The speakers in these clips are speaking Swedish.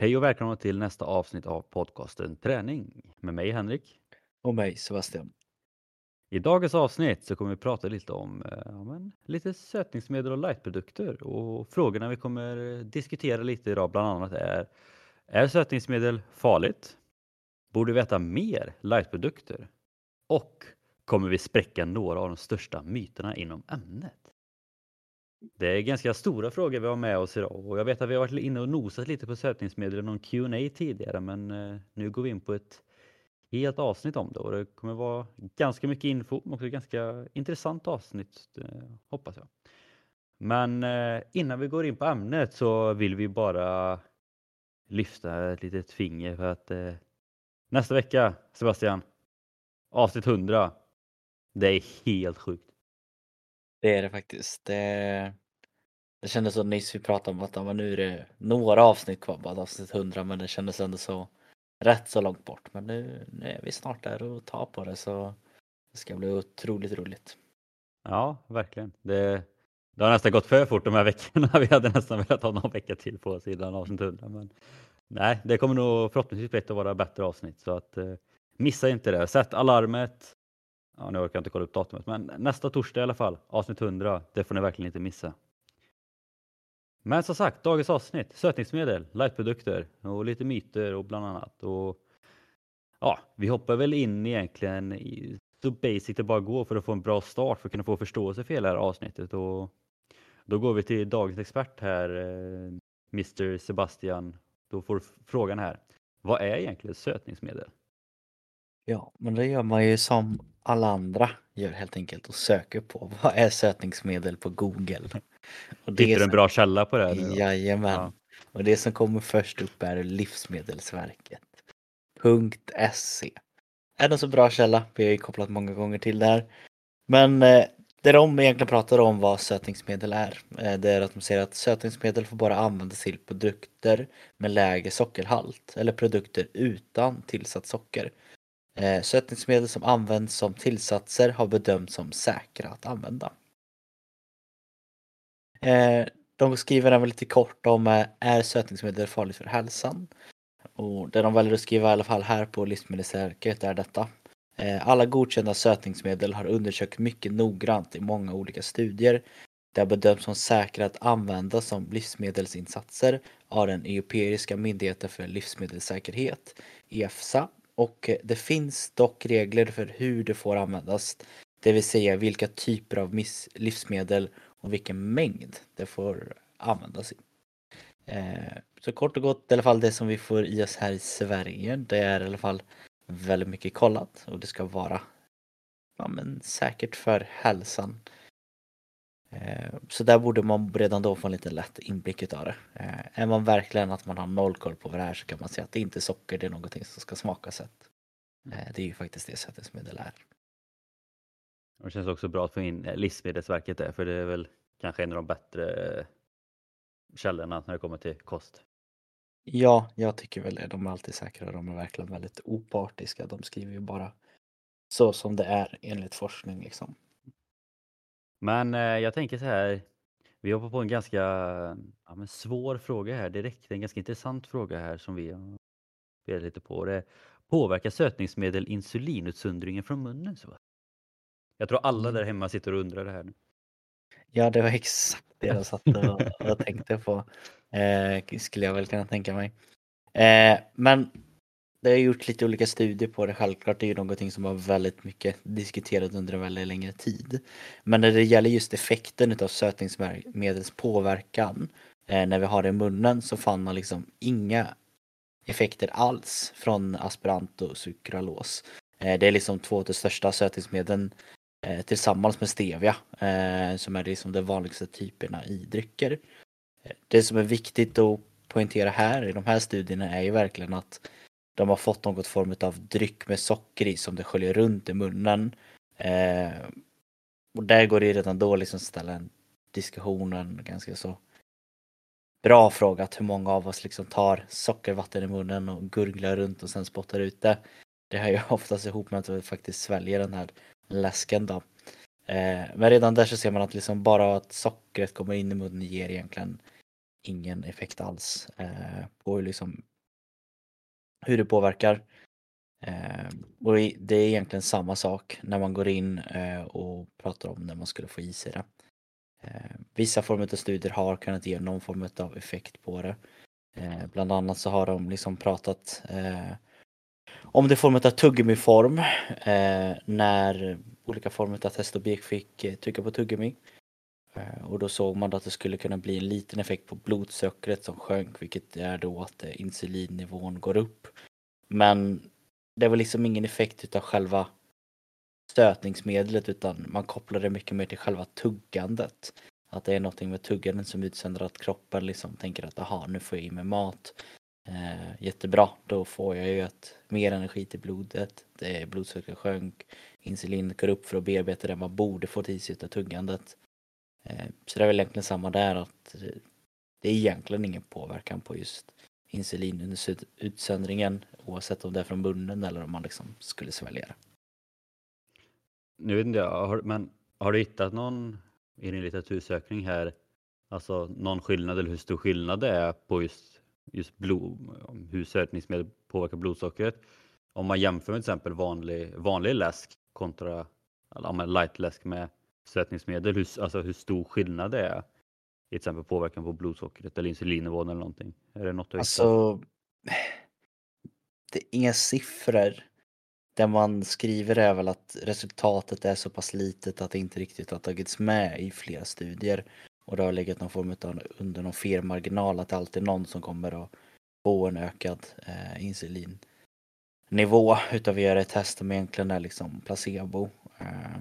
Hej och välkomna till nästa avsnitt av podcasten Träning med mig Henrik. Och mig Sebastian. I dagens avsnitt så kommer vi prata lite om eh, ja, men, lite sötningsmedel och lightprodukter och frågorna vi kommer diskutera lite idag bland annat är Är sötningsmedel farligt? Borde vi äta mer lightprodukter? Och kommer vi spräcka några av de största myterna inom ämnet? Det är ganska stora frågor vi har med oss idag och jag vet att vi har varit inne och nosat lite på sötningsmedel i någon Q&A tidigare men eh, nu går vi in på ett helt avsnitt om det och det kommer vara ganska mycket info men också ganska intressant avsnitt eh, hoppas jag. Men eh, innan vi går in på ämnet så vill vi bara lyfta ett litet finger för att nästa vecka Sebastian, avsnitt 100, det är helt sjukt. Det är det faktiskt. Det, det kändes så nyss vi pratade om att ja, nu är det några avsnitt kvar, bara avsnitt 100, men det kändes ändå så rätt så långt bort. Men nu, nu är vi snart där och tar på det så det ska bli otroligt roligt. Ja, verkligen. Det, det har nästan gått för fort de här veckorna. Vi hade nästan velat ha någon vecka till på sidan avsnitt 100. Men nej, det kommer nog förhoppningsvis bli ett av våra bättre avsnitt. Så att eh, missa inte det. Sätt alarmet, ja, nu orkar jag inte kolla upp datumet, men nästa torsdag i alla fall, avsnitt 100, det får ni verkligen inte missa. Men som sagt, dagens avsnitt, sötningsmedel, lightprodukter och lite myter och bland annat. Och, ja, vi hoppar väl in egentligen i, så basic det bara går för att få en bra start för att kunna få förståelse för hela det här avsnittet. Och då går vi till dagens expert här, eh, Mr Sebastian. Då får du frågan här. Vad är egentligen sötningsmedel? Ja, men det gör man ju som alla andra gör helt enkelt och söker på vad är sötningsmedel på Google. Och det Hittar du en bra källa på det? Här nu Jajamän. Ja. Och det som kommer först upp är Livsmedelsverket. .se. Är en så bra källa? Vi har ju kopplat många gånger till det här. Men eh, det de egentligen pratar om vad sötningsmedel är, eh, det är att de säger att sötningsmedel får bara användas till produkter med lägre sockerhalt eller produkter utan tillsatt socker. Eh, sötningsmedel som används som tillsatser har bedömts som säkra att använda. Eh, de skriver även lite kort om eh, är sötningsmedel farligt för hälsan? Och det de väljer att skriva i alla fall här på Livsmedelsverket är detta. Eh, alla godkända sötningsmedel har undersökt mycket noggrant i många olika studier. Det har bedömts som säkra att använda som livsmedelsinsatser av den Europeiska myndigheten för livsmedelssäkerhet, EFSA, och eh, det finns dock regler för hur det får användas. Det vill säga vilka typer av livsmedel och vilken mängd det får användas i. Eh, så kort och gott i alla fall det som vi får i oss här i Sverige. Det är i alla fall väldigt mycket kollat och det ska vara ja, men säkert för hälsan. Eh, så där borde man redan då få en lite lätt inblick utav det. Eh, är man verkligen att man har noll koll på vad det är så kan man säga att det inte är socker, det är någonting som ska smaka sött. Mm. Eh, det är ju faktiskt det sötningsmedel är. Det känns också bra att få in Livsmedelsverket där, för det är väl kanske en av de bättre källorna när det kommer till kost. Ja, jag tycker väl det. De är alltid säkra. De är verkligen väldigt opartiska. De skriver ju bara så som det är enligt forskning liksom. Men eh, jag tänker så här. Vi hoppar på en ganska ja, men svår fråga här direkt. En ganska intressant fråga här som vi har spelat lite på. Det påverkar sötningsmedel insulinutsöndringen från munnen? Så? Jag tror alla mm. där hemma sitter och undrar det här nu. Ja, det var exakt det jag satt och, och tänkte på. Eh, skulle jag väl kunna tänka mig. Eh, men det har gjort lite olika studier på det självklart. Det är ju någonting som har väldigt mycket diskuterat under en väldigt längre tid. Men när det gäller just effekten av sötningsmedels påverkan eh, när vi har det i munnen så fann man liksom inga effekter alls från aspirant och sukralos. Eh, det är liksom två av de största sötningsmedlen eh, tillsammans med stevia som är liksom de vanligaste typerna i drycker. Det som är viktigt att poängtera här i de här studierna är ju verkligen att de har fått något form av dryck med socker i som det sköljer runt i munnen. Eh, och där går det ju redan då liksom ställa en diskussionen ganska så bra fråga att hur många av oss liksom tar sockervatten i munnen och gurglar runt och sen spottar ut det. Det hör ju oftast ihop med att vi faktiskt sväljer den här läsken då. Eh, men redan där så ser man att liksom bara att sockret kommer in i munnen ger egentligen ingen effekt alls eh, på hur liksom hur det påverkar. Eh, och det är egentligen samma sak när man går in eh, och pratar om när man skulle få i sig det. Eh, vissa former av studier har kunnat ge någon form av effekt på det. Eh, bland annat så har de liksom pratat eh, om det form av tuggummiform eh, när olika former av testobjekt fick eh, trycka på tuggummi. Eh, och då såg man att det skulle kunna bli en liten effekt på blodsockret som sjönk vilket är då att eh, insulinnivån går upp. Men det var liksom ingen effekt utav själva stötningsmedlet utan man kopplade mycket mer till själva tuggandet. Att det är någonting med tuggandet som utsänder att kroppen liksom tänker att aha, nu får jag i mig mat. Eh, jättebra, då får jag ju ett, mer energi till blodet. Blodsockret sjönk, insulin går upp för att bearbeta det man borde få i sig av tuggandet. Eh, så det är väl egentligen samma där att eh, det är egentligen ingen påverkan på just insulinutsöndringen oavsett om det är från munnen eller om man liksom skulle svälja det. Nu vet inte jag, men har du hittat någon i din litteratursökning här, alltså någon skillnad eller hur stor skillnad det är på just, just blod, hur sötningsmedel påverkar blodsockret? Om man jämför med till exempel vanlig, vanlig läsk kontra light läsk med sötningsmedel, hur, alltså hur stor skillnad det är i till exempel påverkan på blodsockret eller insulinnivån eller någonting? Är det något du Alltså, det är inga siffror. Det man skriver är väl att resultatet är så pass litet att det inte riktigt har tagits med i flera studier. Och det har legat någon form av under någon felmarginal att det alltid är någon som kommer att få en ökad eh, insulinnivå utav att göra ett test som egentligen är liksom placebo. Eh,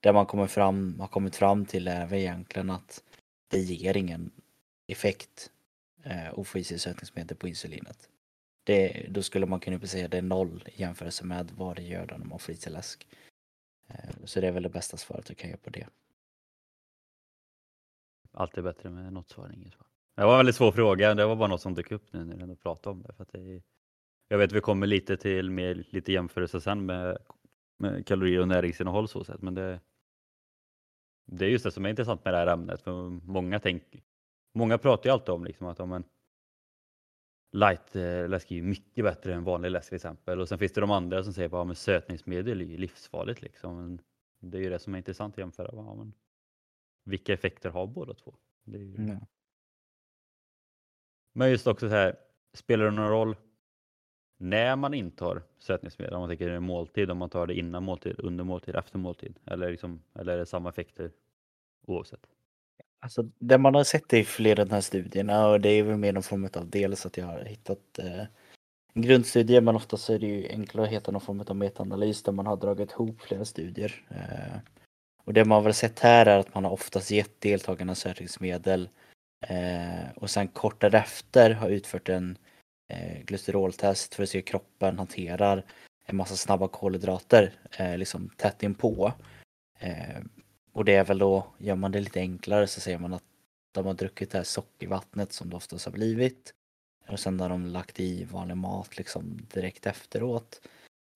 det man kommer fram, har kommit fram till är väl egentligen att det ger ingen effekt eh, sötningsmedel på insulinet. Det, då skulle man kunna säga att det är noll i jämförelse med vad det gör när man får i sig läsk. Eh, så det är väl det bästa svaret du kan göra på det. Alltid bättre med något svar än inget svar. Det var en väldigt svår fråga. Det var bara något som dök upp nu när du pratade om det. För att det jag vet att vi kommer lite till mer lite jämförelse sen med, med kalorier och näringsinnehåll så sätt. Men det, det är just det som är intressant med det här ämnet. För många, tänk, många pratar ju alltid om liksom att om en light eh, läsk är mycket bättre än vanlig läsk till exempel. Och sen finns det de andra som säger att ja, sötningsmedel är livsfarligt. Liksom. Men det är ju det som är intressant att jämföra. Ja, men vilka effekter har båda två? Det är ju... mm. Men just också så här, spelar det någon roll när man intar sötningsmedel? Om man tänker en måltid, om man tar det innan måltid, under måltid, efter måltid? Eller, liksom, eller är det samma effekter oavsett? Alltså det man har sett i flera av de här studierna och det är väl mer någon form av dels att jag har hittat eh, en grundstudie men oftast är det ju enklare att hitta någon form av metaanalys där man har dragit ihop flera studier. Eh, och det man har sett här är att man har oftast gett deltagarna sötningsmedel eh, och sen kort därefter har utfört en eh, glyceroltest för att se hur kroppen hanterar en massa snabba kolhydrater eh, liksom tätt inpå. Eh, och det är väl då, gör man det lite enklare så säger man att de har druckit det här sockervattnet som det oftast har blivit. Och sen har de lagt i vanlig mat liksom direkt efteråt.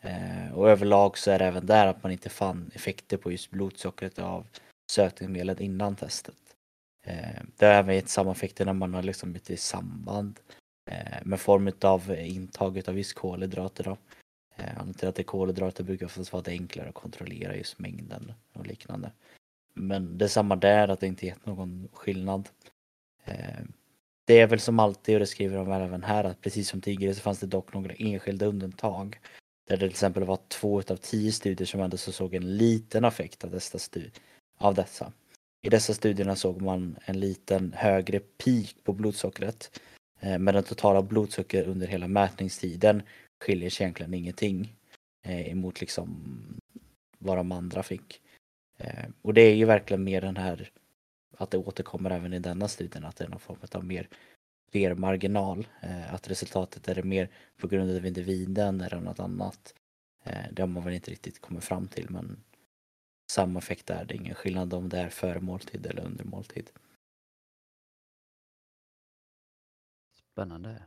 Eh, och överlag så är det även där att man inte fann effekter på just blodsockret av sötningsmedlet innan testet. Eh, det har även gett samma effekter när man har liksom bytt i samband Eh, med form av eh, intaget av just kolhydrater. Då. Eh, anledningen till att det är kolhydrater brukar oftast vara att det är enklare att kontrollera just mängden och liknande. Men det är samma där, att det inte gett någon skillnad. Det är väl som alltid, och det skriver de även här, att precis som tidigare så fanns det dock några enskilda undantag. Där det till exempel var två av tio studier som ändå så såg en liten effekt av dessa, av dessa. I dessa studierna såg man en liten högre peak på blodsockret. Eh, men den totala blodsocker under hela mätningstiden skiljer sig egentligen ingenting eh, emot liksom vad de andra fick. Eh, och det är ju verkligen mer den här att det återkommer även i denna studien att det är någon form av mer flermarginal. Att resultatet är det mer på grund av individen eller något annat. Det har man väl inte riktigt kommit fram till men samma effekt är det, ingen skillnad om det är före måltid eller under måltid. Spännande.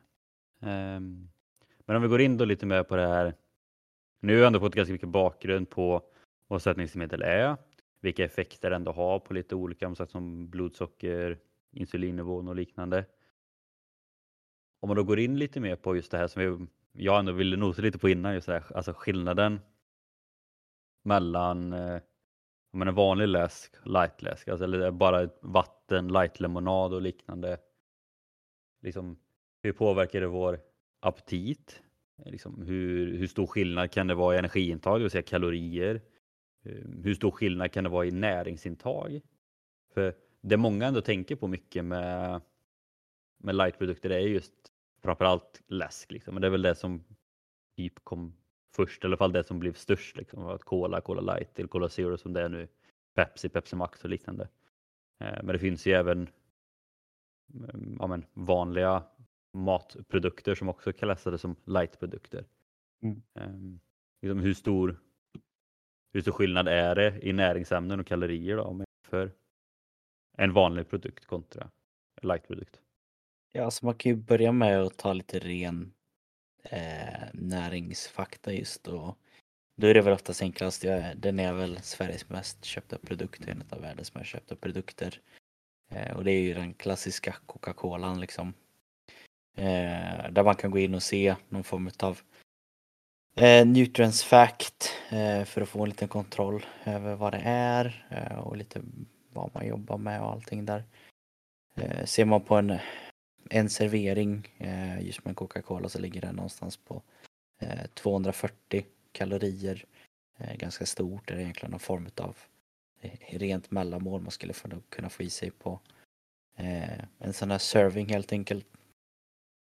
Um, men om vi går in då lite mer på det här. Nu har jag ändå fått ganska mycket bakgrund på vad sötningsmedel är vilka effekter det ändå har på lite olika, som blodsocker, insulinnivån och liknande. Om man då går in lite mer på just det här som vi jag ändå ville nosa lite på innan, just det här, alltså skillnaden mellan eh, men en vanlig läsk, lightläsk, alltså, eller bara vatten, lightlemonad och liknande. Liksom, hur påverkar det vår aptit? Liksom, hur, hur stor skillnad kan det vara i energiintag, det vill säga kalorier? Ehm, hur stor skillnad kan det vara i näringsintag? För det många ändå tänker på mycket med, med lightprodukter är just framförallt läsk. Liksom. Men det är väl det som typ kom först, i alla fall det som blev störst. Liksom. Att Cola, Cola Light eller Cola Zero som det är nu. Pepsi, Pepsi Max och liknande. Ehm, men det finns ju även ehm, ja, men, vanliga matprodukter som också klassade som lightprodukter. Mm. Um, liksom hur, stor, hur stor skillnad är det i näringsämnen och kalorier då, om man jämför en vanlig produkt kontra en lightprodukt? Ja, alltså man kan ju börja med att ta lite ren eh, näringsfakta just och då är det väl oftast enklast, ja, den är väl Sveriges mest köpta produkt, en av världens mest köpta produkter. Eh, och det är ju den klassiska Coca-Colan liksom. Eh, där man kan gå in och se någon form av eh, nutrients fact eh, för att få en liten kontroll över vad det är eh, och lite vad man jobbar med och allting där. Eh, ser man på en, en servering eh, just med Coca-Cola så ligger den någonstans på eh, 240 kalorier. Eh, ganska stort, det är egentligen någon form av eh, rent mellanmål man skulle kunna få i sig på en sån här serving helt enkelt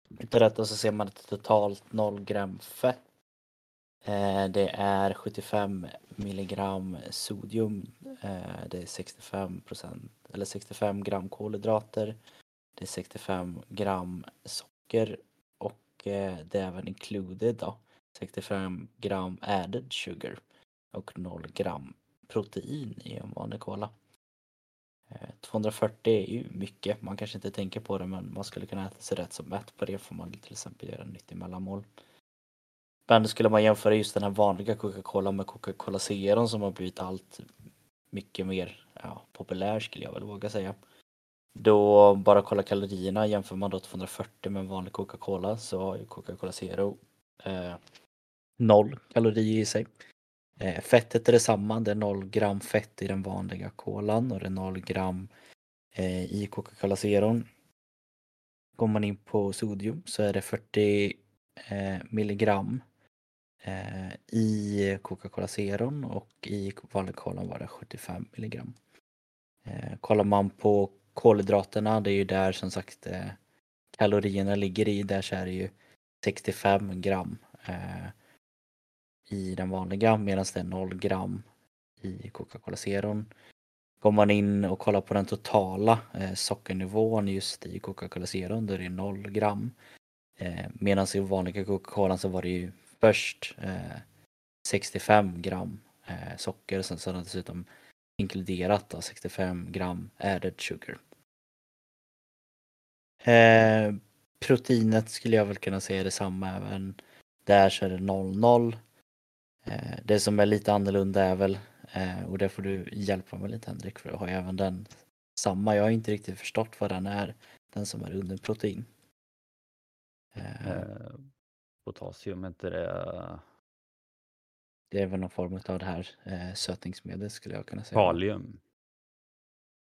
Utav detta så ser man ett totalt 0 gram fett. Eh, det är 75 milligram sodium. Eh, det är 65 procent eller 65 gram kolhydrater. Det är 65 gram socker och eh, det är även included då 65 gram added sugar och 0 gram protein i en vanlig cola. Eh, 240 är ju mycket, man kanske inte tänker på det men man skulle kunna äta sig rätt som mätt på det får man till exempel göra nyttig mellanmål. Men skulle man jämföra just den här vanliga Coca-Cola med Coca-Cola Zero som har blivit allt mycket mer ja, populär skulle jag väl våga säga. Då bara kolla kalorierna jämför man då 240 med en vanlig Coca-Cola så har ju Coca-Cola Zero eh, noll kalorier i sig. Eh, fettet är detsamma, det är 0 gram fett i den vanliga kolan och det är 0 gram eh, i Coca-Cola Zeron. Går man in på sodium så är det 40 eh, milligram i Coca-Cola Zeron och i vanlig kolan var det 75 milligram. Kollar man på kolhydraterna, det är ju där som sagt kalorierna ligger i, där så är det ju 65 gram i den vanliga medan det är 0 gram i Coca-Cola Zeron. Går man in och kollar på den totala eh, sockernivån just i Coca-Cola Zeron då är det 0 gram. Eh, medan i vanliga Coca-Cola så var det ju först eh, 65 gram eh, socker sen så har den dessutom inkluderat då, 65 gram added sugar. Eh, proteinet skulle jag väl kunna säga detsamma även där så är det 00 det som är lite annorlunda är väl, eh, och det får du hjälpa mig lite Henrik, för jag har även den samma. Jag har inte riktigt förstått vad den är, den som är under protein. Eh, potasium, inte det? Det är väl någon form av det här eh, sötningsmedel skulle jag kunna säga. Kalium.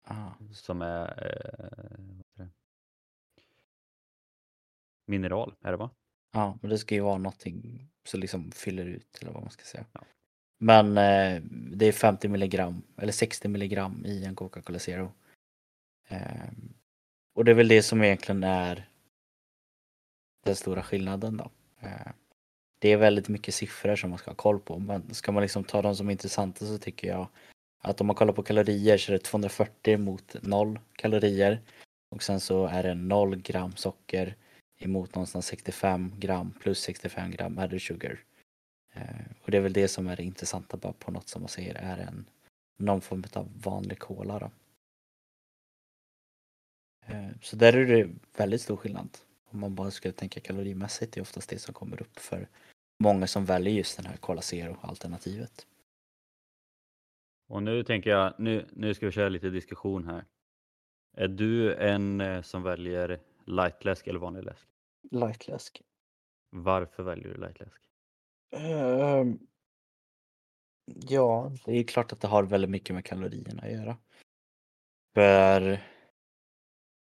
Ah. Som är eh, mineral, är det va? Ja, men det ska ju vara någonting som liksom fyller ut eller vad man ska säga. Ja. Men eh, det är 50 milligram eller 60 milligram i en Coca-Cola Zero. Eh, och det är väl det som egentligen är den stora skillnaden då. Eh, det är väldigt mycket siffror som man ska ha koll på men ska man liksom ta dem som intressanta så tycker jag att om man kollar på kalorier så är det 240 mot 0 kalorier och sen så är det 0 gram socker emot någonstans 65 gram plus 65 gram added sugar. Eh, och det är väl det som är det intressanta bara på något som man säger är en någon form av vanlig cola då. Eh, så där är det väldigt stor skillnad. Om man bara skulle tänka kalorimässigt det är oftast det som kommer upp för många som väljer just den här Cola Zero alternativet. Och nu tänker jag, nu, nu ska vi köra lite diskussion här. Är du en eh, som väljer lightläsk eller vanlig läsk? Lightläsk. Varför väljer du lightläsk? Ehm, ja, det är klart att det har väldigt mycket med kalorierna att göra. För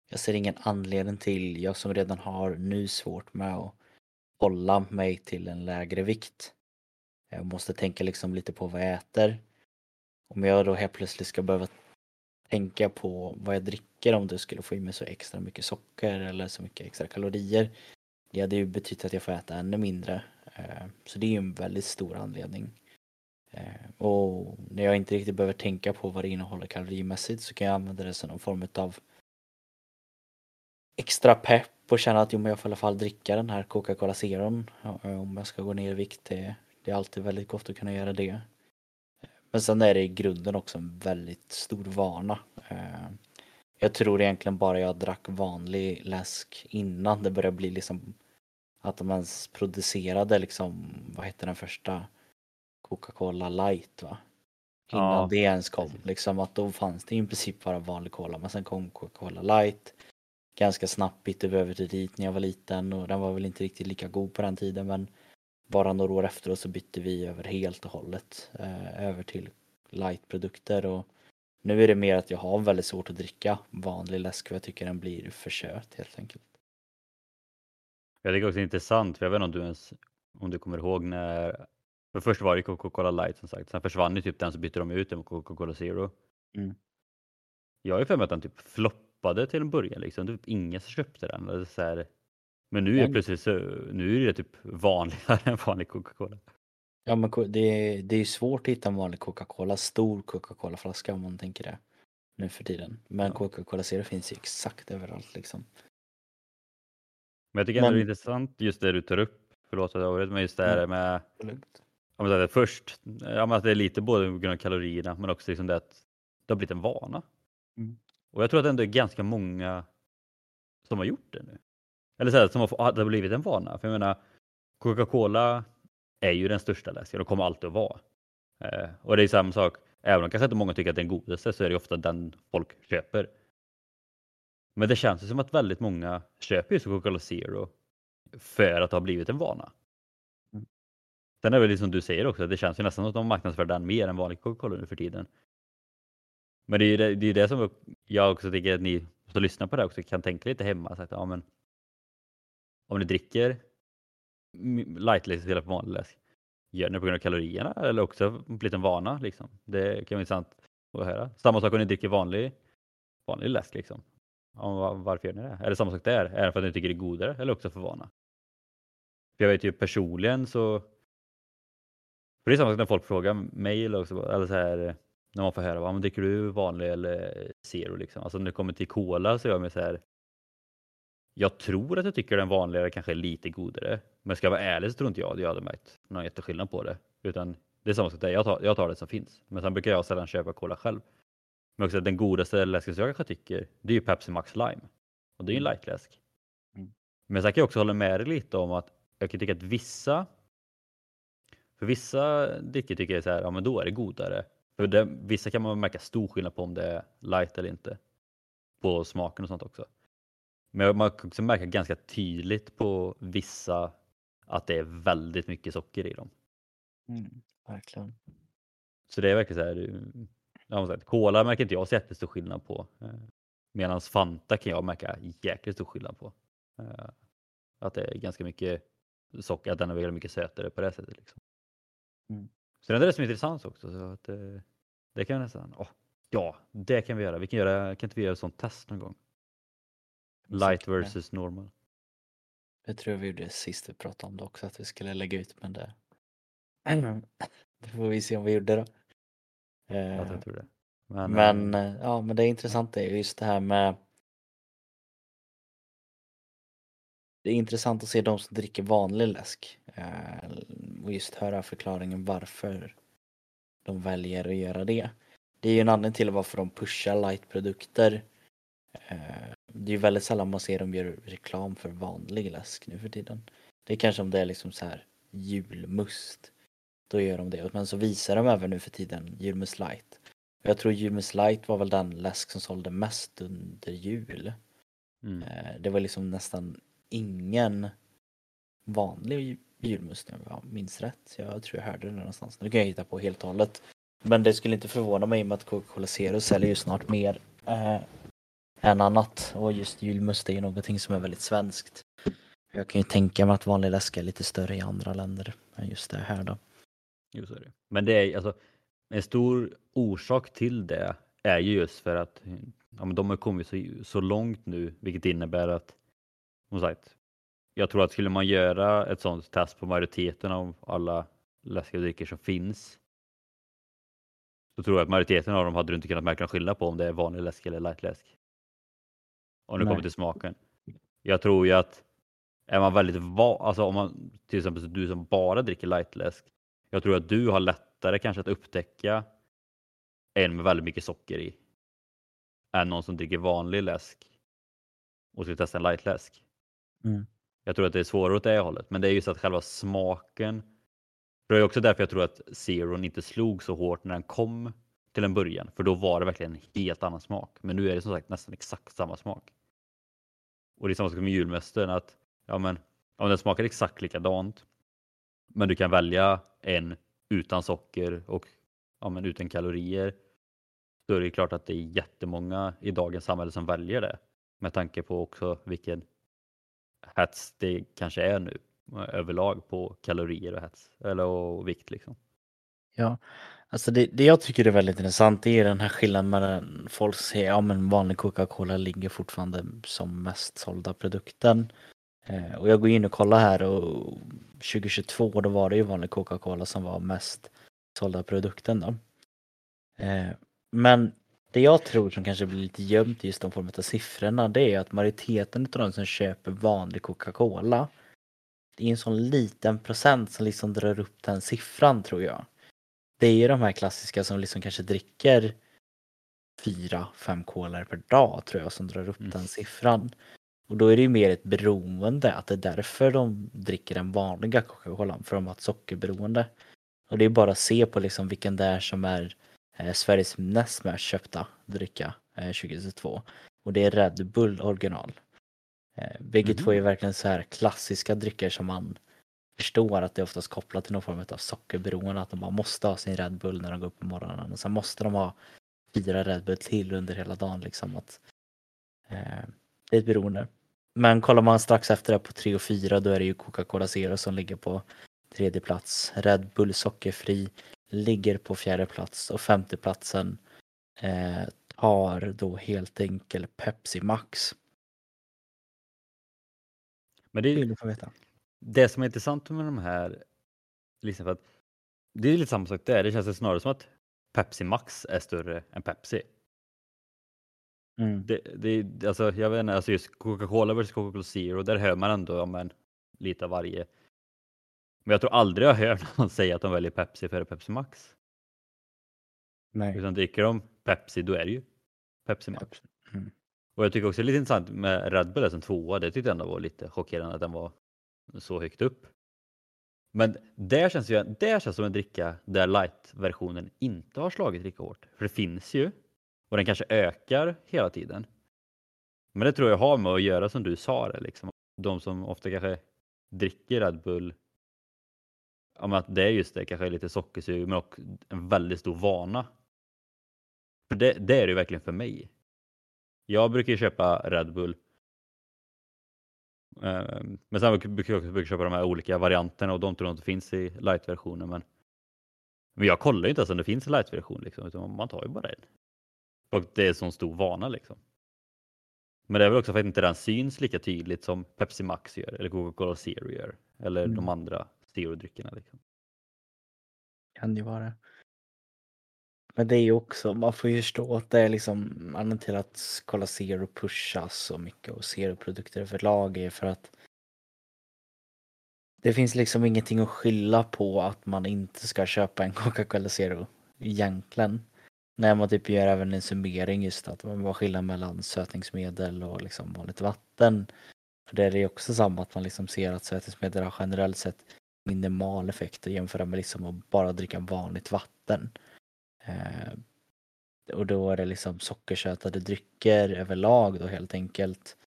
jag ser ingen anledning till, jag som redan har nu svårt med att hålla mig till en lägre vikt. Jag måste tänka liksom lite på vad jag äter. Om jag då helt plötsligt ska behöva tänka på vad jag dricker om det skulle få i mig så extra mycket socker eller så mycket extra kalorier. Det hade ju betytt att jag får äta ännu mindre. Eh, så det är ju en väldigt stor anledning. Eh, och när jag inte riktigt behöver tänka på vad det innehåller kalorimässigt så kan jag använda det som någon form av extra pepp och känna att jo, men jag får i alla fall dricka den här Coca-Cola Zeron eh, om jag ska gå ner i vikt. Det, det är alltid väldigt gott att kunna göra det. Men sen är det i grunden också en väldigt stor vana. Eh, jag tror egentligen bara jag drack vanlig läsk innan det började bli liksom att de ens producerade liksom, vad hette den första Coca-Cola light va? Innan Ja, det ens kom, liksom att då fanns det i princip bara vanlig cola men sen kom Coca-Cola light ganska snabbt bytte vi över till dit när jag var liten och den var väl inte riktigt lika god på den tiden men bara några år efteråt så bytte vi över helt och hållet eh, över till lightprodukter och nu är det mer att jag har väldigt svårt att dricka vanlig läsk för jag tycker den blir för söt helt enkelt. Jag tycker också det är intressant, för jag vet inte om du ens om du kommer ihåg när för först var det Coca-Cola light som sagt, sen försvann ju typ den så bytte de ut den mot Coca-Cola zero. Mm. Jag har ju för mig att den typ floppade till en början liksom, typ ingen som köpte den. Eller så här. Men nu är Men- plötsligt så, nu är det typ vanligare än vanlig Coca-Cola. Ja men det är, det är svårt att hitta en vanlig Coca-Cola, stor Coca-Cola-flaska om man tänker det nu för tiden. Men. Coca-Cola Zero finns ju exakt överallt liksom. Men jag tycker ändå det är Men- intressant just det du tar upp, förlåt att jag avbröt, men just det här med men så här, först, ja, men att det är lite både på grund av kalorierna men också liksom det att det har blivit en vana. Mm. Och jag tror att det ändå är ganska många som har gjort det nu. Eller så här, som har, det har blivit en vana. För jag menar, Coca-Cola är ju den största läsken och kommer alltid att vara. Eh, och det är samma sak, även om kanske inte många tycker att det är den godaste så är det ofta den folk köper. Men det känns ju som att väldigt många köper just Coca-Cola Zero för att det har blivit en vana. Mm. Sen är det väl liksom som du säger också, det känns ju nästan som att de marknadsför den mer än vanlig Coca-Cola nu för tiden. Men det är ju det, det, är det som jag också tycker att ni som lyssnar på det här också kan tänka lite hemma. Så att, ja, men, om ni dricker m- lightläsk istället för vanlig läsk, gör ni det på grund av kalorierna eller också blivit en vana? Liksom. Det kan vara intressant att höra. Samma sak om ni dricker vanlig, vanlig läsk. Liksom. Om, varför gör ni det? Är det samma sak där? Är det för att ni tycker det är godare eller också för vana? För jag vet ju personligen så för det är samma sak när folk frågar mig eller, också, eller så här, när man får höra, men dricker du vanlig eller zero? Liksom. Alltså när det kommer till cola så gör jag mig så här. Jag tror att jag tycker den vanligare kanske är lite godare. Men ska jag vara ärlig så tror inte jag att jag hade märkt någon jätteskillnad på det. Utan det är samma sak där, jag tar, jag tar det som finns. Men sen brukar jag sällan köpa cola själv. Men också den godaste läsken som jag kanske tycker, det är ju Pepsi Max Lime. Och det är ju en lightläsk. Mm. Men sen kan jag också hålla med dig lite om att jag kan tycka att vissa för vissa drycker tycker jag så här, ja men då är det godare. För det, vissa kan man märka stor skillnad på om det är light eller inte. På smaken och sånt också. Men man kan också märka ganska tydligt på vissa att det är väldigt mycket socker i dem. Mm, verkligen. Så det är verkligen så här, eh, ja, man säger, Cola märker inte jag så jättestor skillnad på. Medan Fanta kan jag märka jäkligt stor skillnad på. Eh, Att det är ganska mycket socker, att den är väldigt mycket sötare på det sättet. Liksom. Mm. Så det är det som är intressant också. Så att, eh, det kan vi nästan, åh, ja, det kan vi göra. Vi kan, göra. kan inte vi göra ett sånt test någon gång? Light versus normal. Det tror jag vi gjorde sist vi pratade om det också, att vi skulle lägga ut men det... det får vi se om vi gjorde då. Ja, Eh, jag tror det. Men, Men, eh, eh, ja, men det är intressant det är just det här med Det är intressant att se de som dricker vanlig läsk och just höra förklaringen varför de väljer att göra det. Det är ju en anledning till varför de pushar lightprodukter. Det är ju väldigt sällan man ser dem göra reklam för vanlig läsk nu för tiden. Det är kanske om det är liksom så här julmust. Då gör de det. Men så visar de även nu för tiden julmust light. Jag tror julmust light var väl den läsk som sålde mest under jul. mm. Eh, Det var liksom nästan ingen vanlig julmust om jag minns rätt. Jag tror jag hörde det någonstans. Nu kan jag hitta på helt och hållet. Men det skulle inte förvåna mig med att Coca-Cola Zero säljer ju snart mer eh, än annat. Och just julmust är ju någonting som är väldigt svenskt. Jag kan ju tänka mig att vanlig läsk är lite större i andra länder än just det här då. Jo, så är det. Men det är alltså en stor orsak till det är ju just för att ja, men de har kommit så, så långt nu, vilket innebär att som sagt, jag tror att skulle man göra ett sådant test på majoriteten av alla läskiga drycker som finns så tror jag att majoriteten av dem hade du inte kunnat märka någon skillnad på om det är vanlig läsk eller lightläsk. Om det Nej. kommer till smaken. Jag tror ju att är man väldigt va- alltså om man till exempel du som bara dricker lightläsk. Jag tror att du har lättare kanske att upptäcka en med väldigt mycket socker i. Än någon som dricker vanlig läsk och ska testa en lightläsk. Mm. Jag tror att det är svårare åt det hållet, men det är just att själva smaken. Det är också därför jag tror att Zeron inte slog så hårt när den kom till en början, för då var det verkligen en helt annan smak. Men nu är det som sagt nästan exakt samma smak. Och det är samma sak med julmästaren att ja, men om den smakar exakt likadant, men du kan välja en utan socker och ja, men utan kalorier. Så är det klart att det är jättemånga i dagens samhälle som väljer det med tanke på också vilken hets det kanske är nu eh, överlag på kalorier och hets eller och vikt liksom. Ja, alltså det, det jag tycker är väldigt intressant det är den här skillnaden mellan folk säger ja men vanlig Coca-Cola ligger fortfarande som mest sålda produkten. Eh, och jag går in och kollar här och 2022 då var det ju vanlig Coca-Cola som var mest sålda produkten då. Eh, men det jag tror som kanske blir lite gömt i just de formen av siffrorna det är att majoriteten av de som köper vanlig Coca-Cola det är en sån liten procent som liksom drar upp den siffran tror jag. Det är ju de här klassiska som liksom kanske dricker fyra, fem kolor per dag tror jag som drar upp Mm. den siffran. Och då är det ju mer ett beroende, att det är därför de dricker den vanliga Coca-Colan, för de har ett sockerberoende. Och det är bara att se på liksom vilken det är som är eh, Sveriges näst mest köpta dricka eh, 2022. Och det är Red Bull original. Eh, bägge Mhm. två är verkligen så här klassiska drycker som man förstår att det är oftast kopplat till någon form av sockerberoende, att de bara måste ha sin Red Bull när de går upp på morgonen och sen måste de ha fyra Red Bull till under hela dagen liksom. Att, eh, det är ett beroende. Men kollar man strax efter det på 3 och 4 då är det ju Coca-Cola Zero som ligger på tredje plats. Red Bull sockerfri ligger på fjärde plats och femte platsen eh, tar då helt enkelt Pepsi Max. Men det är det som är intressant med de här, liksom för att det är lite samma sak där. Det känns snarare som att Pepsi Max är större än Pepsi. Mm. Det, det, alltså, jag vet inte, alltså just Coca-Cola versus Coca-Cola Zero, där hör man ändå ja, men, lite av varje. Men jag tror aldrig jag hört någon säga att de väljer Pepsi före Pepsi Max. Nej. Utan dricker de Pepsi, då är det ju Pepsi Max. Mm. Och jag tycker också det är lite intressant med Red Bull som tvåa. Det tyckte jag ändå var lite chockerande att den var så högt upp. Men där känns ju, där känns som en dricka där light-versionen inte har slagit lika hårt. För det finns ju och den kanske ökar hela tiden. Men det tror jag har med att göra som du sa det liksom. De som ofta kanske dricker Red Bull. Ja, men att det är just det, kanske lite sockersug men också en väldigt stor vana. För det, det är det ju verkligen för mig. Jag brukar ju köpa Red Bull. Eh, Men sen brukar jag också köpa de här olika varianterna och de tror jag inte finns i light-versionen. Men, men jag kollar ju inte ens om det finns en light-version liksom, utan man tar ju bara en. Och det är en sån stor vana liksom. Men det är väl också för att inte den syns lika tydligt som Pepsi Max gör eller Coca-Cola Zero gör. Eller Mm. de andra Zero-dryckerna. Liksom. Kan ju vara. Men det är ju också, man får ju förstå att det är liksom anledningen till att kolla Zero pushas så mycket och Zero-produkter överlag är för att det finns liksom ingenting att skylla på att man inte ska köpa en Coca-Cola Zero egentligen. När man typ gör även en summering just att man var skillnad mellan sötningsmedel och liksom vanligt vatten. För det är ju också samma att man liksom ser att sötningsmedel har generellt sett minimal effekt att jämföra med liksom att bara dricka vanligt vatten. Eh, och då är det liksom sockersötade drycker överlag då helt enkelt.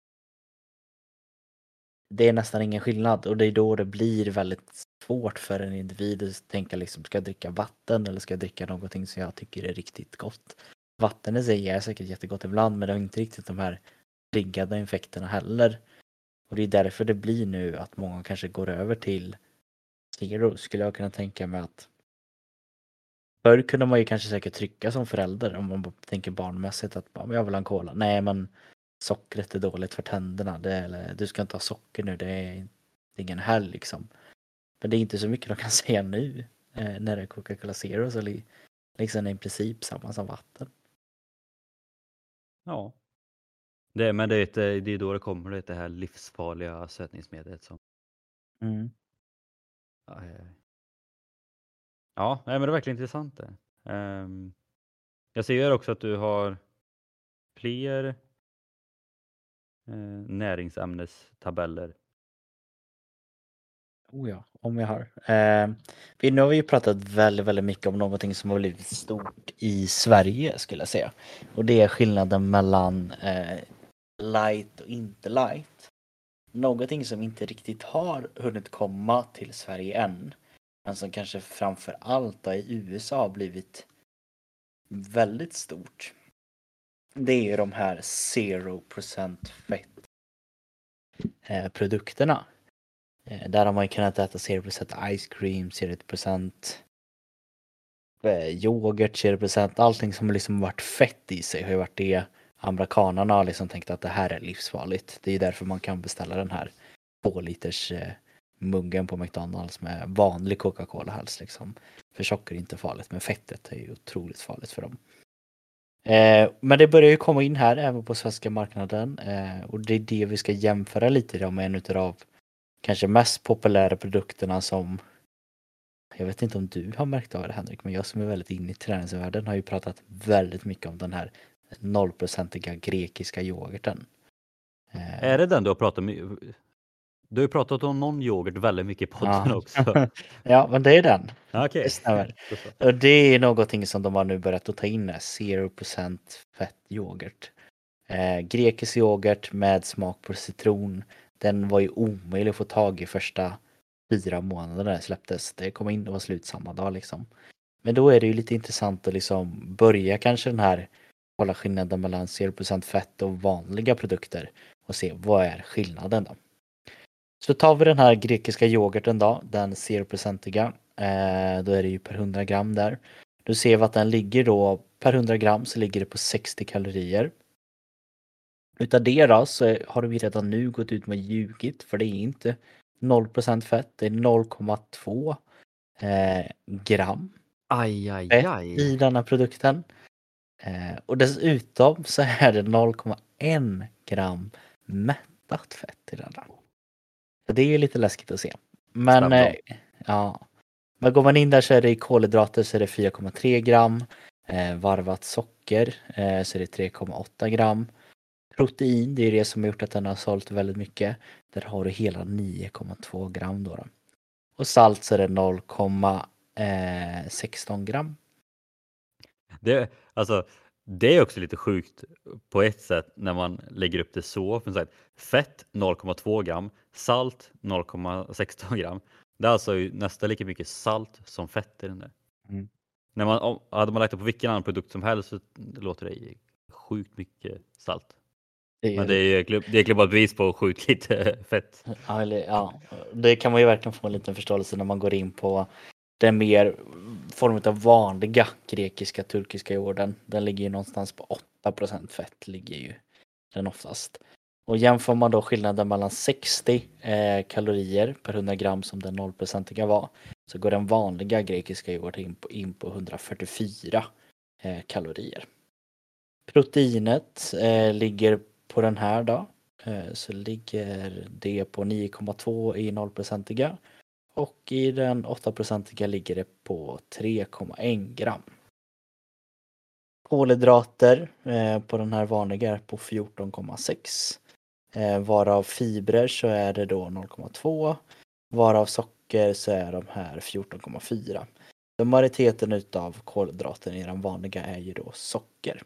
det är nästan ingen skillnad och det är då det blir väldigt svårt för en individ att tänka liksom, ska jag dricka vatten eller ska jag dricka någonting som jag tycker är riktigt gott? Vatten i sig är säkert jättegott ibland men det har inte riktigt de här triggade infekterna heller. Och det är därför det blir nu att många kanske går över till Zero skulle jag kunna tänka mig att Förr kunde man ju kanske säkert trycka som förälder om man tänker barnmässigt att jag vill ha en cola. Nej men sockret är dåligt för tänderna. Det, eller, du ska inte ha socker nu, det är, ingen helg liksom. Men det är inte så mycket de kan säga nu eh, när det är Coca-Cola Zero så li, liksom är i princip samma som vatten. Ja. Det, men det är, ett, det är då det kommer det, här livsfarliga sötningsmedlet som Mm. Ja, nej, men det är verkligen intressant det. Um, jag ser också att du har fler eh, näringsämnestabeller. Oh ja, om jag har. Eh, vi, nu har vi ju pratat väldigt, väldigt mycket om någonting som har blivit stort i Sverige skulle jag säga. Och det är skillnaden mellan eh, light och inte light. Någonting som inte riktigt har hunnit komma till Sverige än men som kanske framför allt i USA har blivit väldigt stort. Det är ju de här 0% fett eh, produkterna. Eh, där har man ju kunnat äta 0% ice cream, 0% eh, yoghurt, 0% allting som liksom varit fett i sig har ju varit det amerikanarna har liksom tänkt att det här är livsfarligt. Det är därför man kan beställa den här två liters muggen på McDonalds med vanlig Coca-Cola helst liksom. För socker är inte farligt men fettet är ju otroligt farligt för dem. Eh, men det börjar ju komma in här även på svenska marknaden eh, och det är det vi ska jämföra lite då med en utav kanske mest populära produkterna som jag vet inte om du har märkt av det Henrik, men jag som är väldigt inne i träningsvärlden har ju pratat väldigt mycket om den här nollprocentiga grekiska yoghurten. Eh, är det den du har pratat med? Du har ju pratat om någon yoghurt väldigt mycket i podden ja. också. ja, men det är den. Okay. Det stämmer. Och det är någonting som de har nu börjat att ta in, 0% fett yoghurt. Eh, grekisk yoghurt med smak på citron. Den var ju omöjlig att få tag i första fyra månaderna det släpptes. Det kom in och var slut samma dag liksom. Men då är det ju lite intressant att liksom börja kanske den här kolla skillnaden mellan 0% fett och vanliga produkter och se vad är skillnaden då. Så tar vi den här grekiska yoghurten då, den 0-procentiga. Eh, då är det ju per 100 gram där. Då ser vi att den ligger då per 100 gram så ligger det på 60 kalorier. Utav det då så har vi redan nu gått ut med ljugit för det är inte 0% fett, det är 0,2 eh, gram aj, aj, aj. i denna produkten. Eh, och dessutom så är det 0,1 gram mättat fett i denna. Så det är ju lite läskigt att se. Men eh, ja. Men går man in där så är det i kolhydrater så är det 4,3 gram. Eh, varvat socker eh, så är det 3,8 gram. Protein, det är det som har gjort att den har sålt väldigt mycket. Där har du hela 9,2 gram då, då. Och salt så är det 0,16 gram. Det, alltså, det är också lite sjukt på ett sätt när man lägger upp det så. Fett 0,2 gram, salt 0,16 gram. Det är alltså nästan lika mycket salt som fett i den där. Mm. När man, om, hade man lagt det på vilken annan produkt som helst så låter det sjukt mycket salt. Det är, Men det är, det är klubbat bevis på sjukt lite fett. Ja, eller, ja, det kan man ju verkligen få en liten förståelse när man går in på den mer form av vanliga grekiska turkiska jorden. Den ligger ju någonstans på 8 fett ligger ju den oftast. Och jämför man då skillnaden mellan 60 eh, kalorier per 100 gram som den 0-procentiga var så går den vanliga grekiska yoghurten in på, in på 144 eh, kalorier. Proteinet eh, ligger på den här då eh, så ligger det på 9,2 i 0-procentiga och i den 8-procentiga ligger det på 3,1 gram. Kolhydrater eh, på den här vanliga är på 14,6. Eh, varav fibrer så är det då 0,2. Varav socker så är de här 14,4. Så majoriteten utav kolhydraten i den vanliga är ju då socker.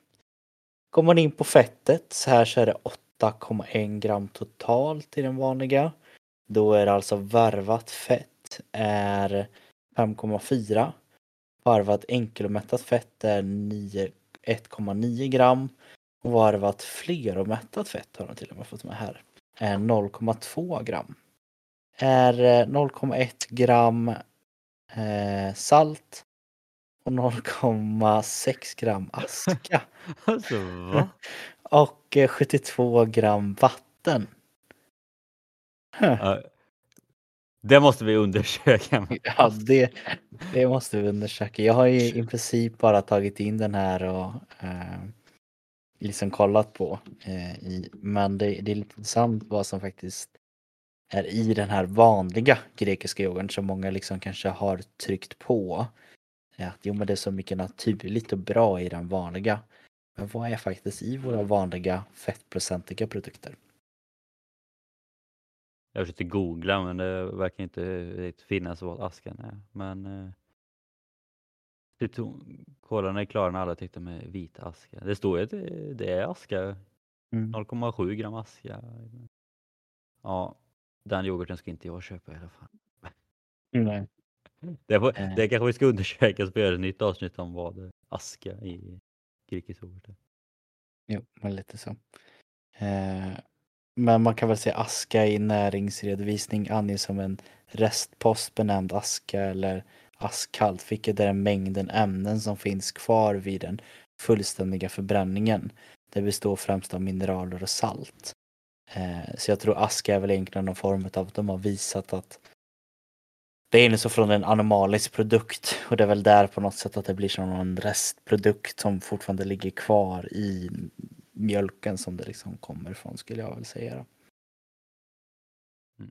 Går man in på fettet så här så är det 8,1 gram totalt i den vanliga. Då är det alltså varvat fett är 5,4. Varvat enkelomättat fett är 1,9 gram. Och varvat fleromättat fett har de till och med fått med här. Är 0,2 gram. Är 0,1 gram eh, salt och 0,6 gram aska. Alltså va? och 72 gram vatten. Det måste vi undersöka. Ja, det, det måste vi undersöka. Jag har ju i princip bara tagit in den här och eh, liksom kollat på. Eh, i, men det, det är lite intressant vad som faktiskt är i den här vanliga grekiska yoghurt som många liksom kanske har tryckt på. Eh, att jo men det är så mycket naturligt och bra i den vanliga. Men vad är faktiskt i våra vanliga fettprocentiga produkter? Jag försökte googla men det verkar inte finnas vad askan är. Men eh, eh, kolan är klar när alla tyckte med vit aska. Det står ju att det, det är aska. Mm. 0,7 gram aska. Ja, den yoghurten ska inte jag köpa i alla fall. Nej. Det, får, Eh. det kanske vi ska undersöka och göra ett nytt avsnitt om vad aska i grekisk yoghurt är. Jo, men lite så. Eh, men man kan väl säga aska i näringsredovisning anges som en restpost benämnd aska eller askhalt, vilket är mängden ämnen som finns kvar vid den fullständiga förbränningen. Det består främst av mineraler och salt. Eh, så jag tror aska är väl egentligen någon form av att de har visat att det är så från en animalisk produkt och det är väl där på något sätt att det blir som en restprodukt som fortfarande ligger kvar i mjölken som det liksom kommer ifrån skulle jag väl säga. Mm.